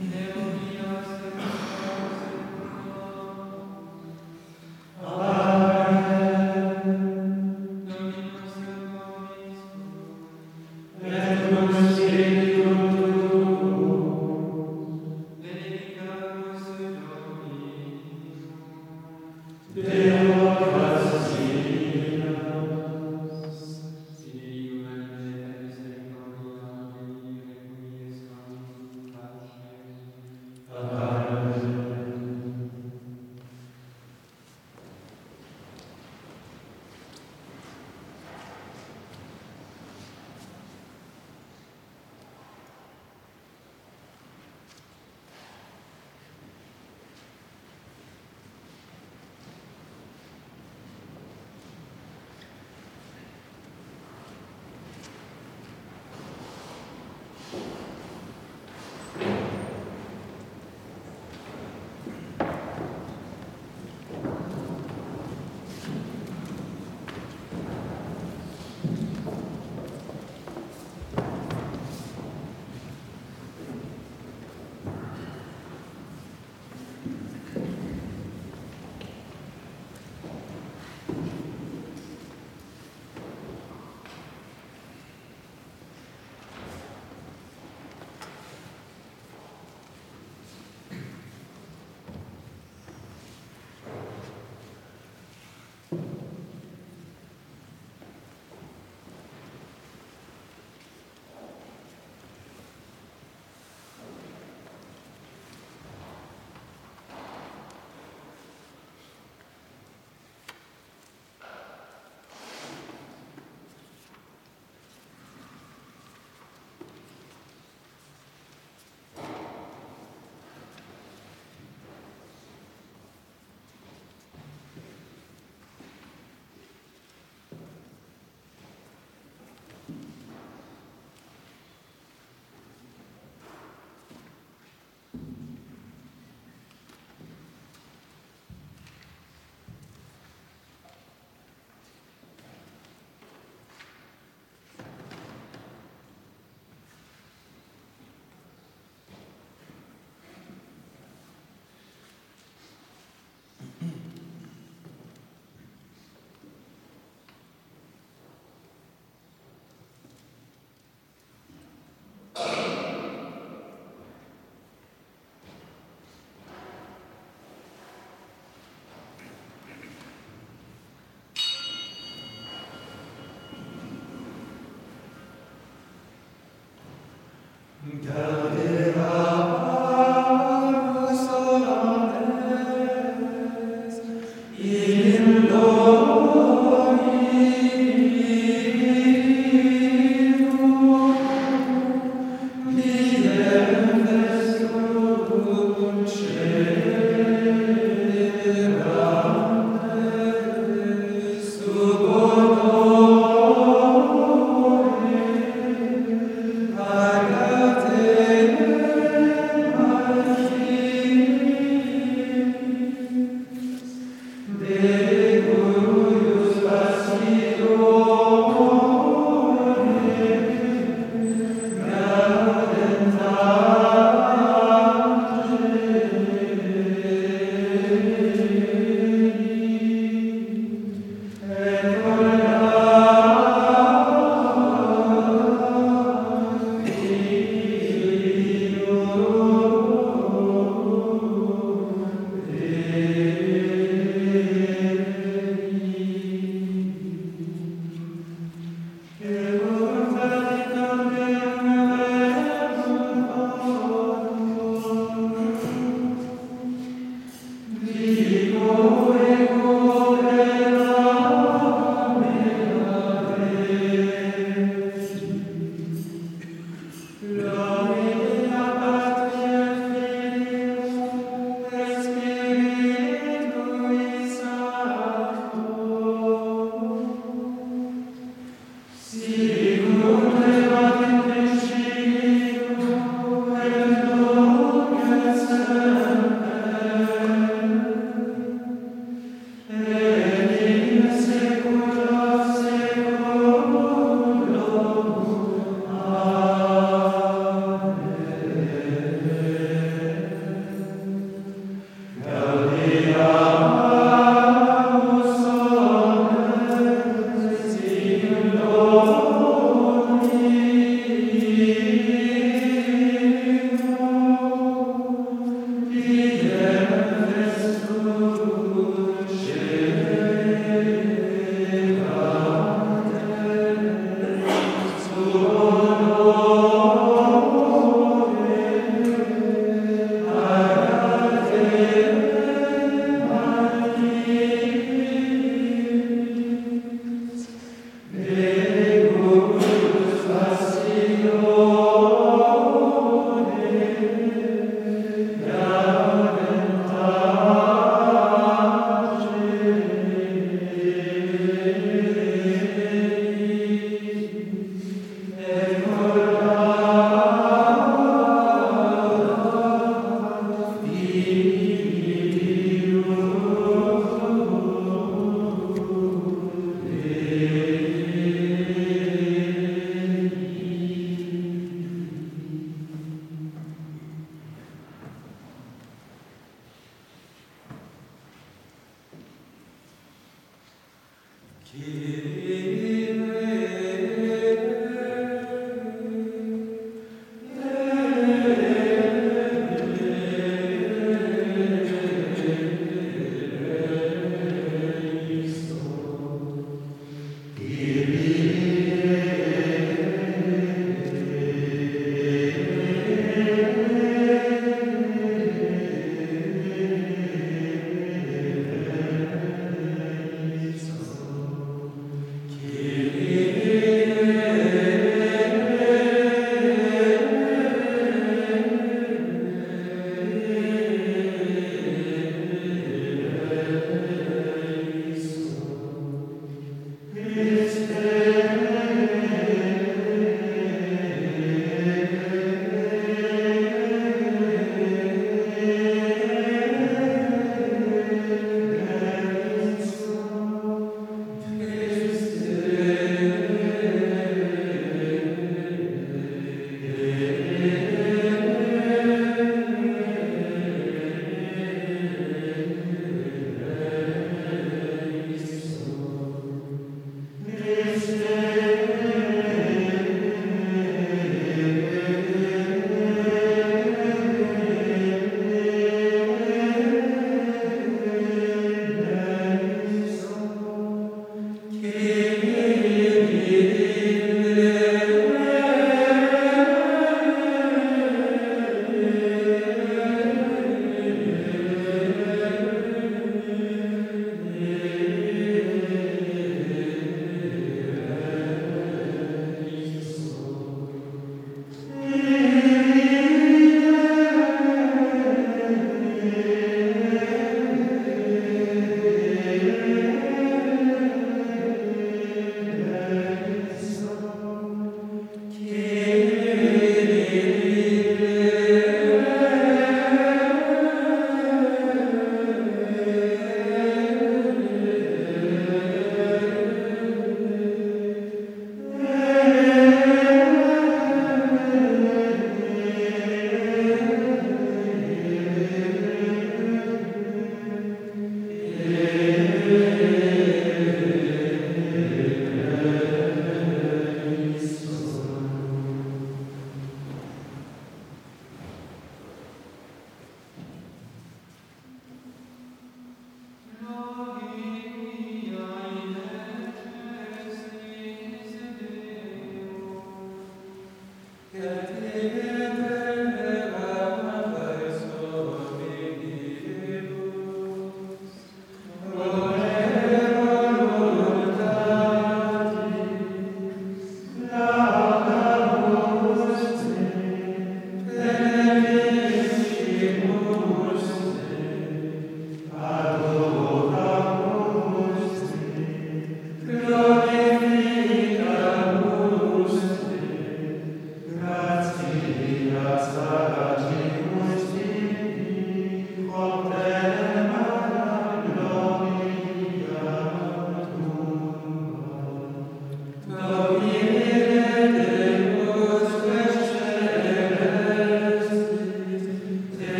Entendeu?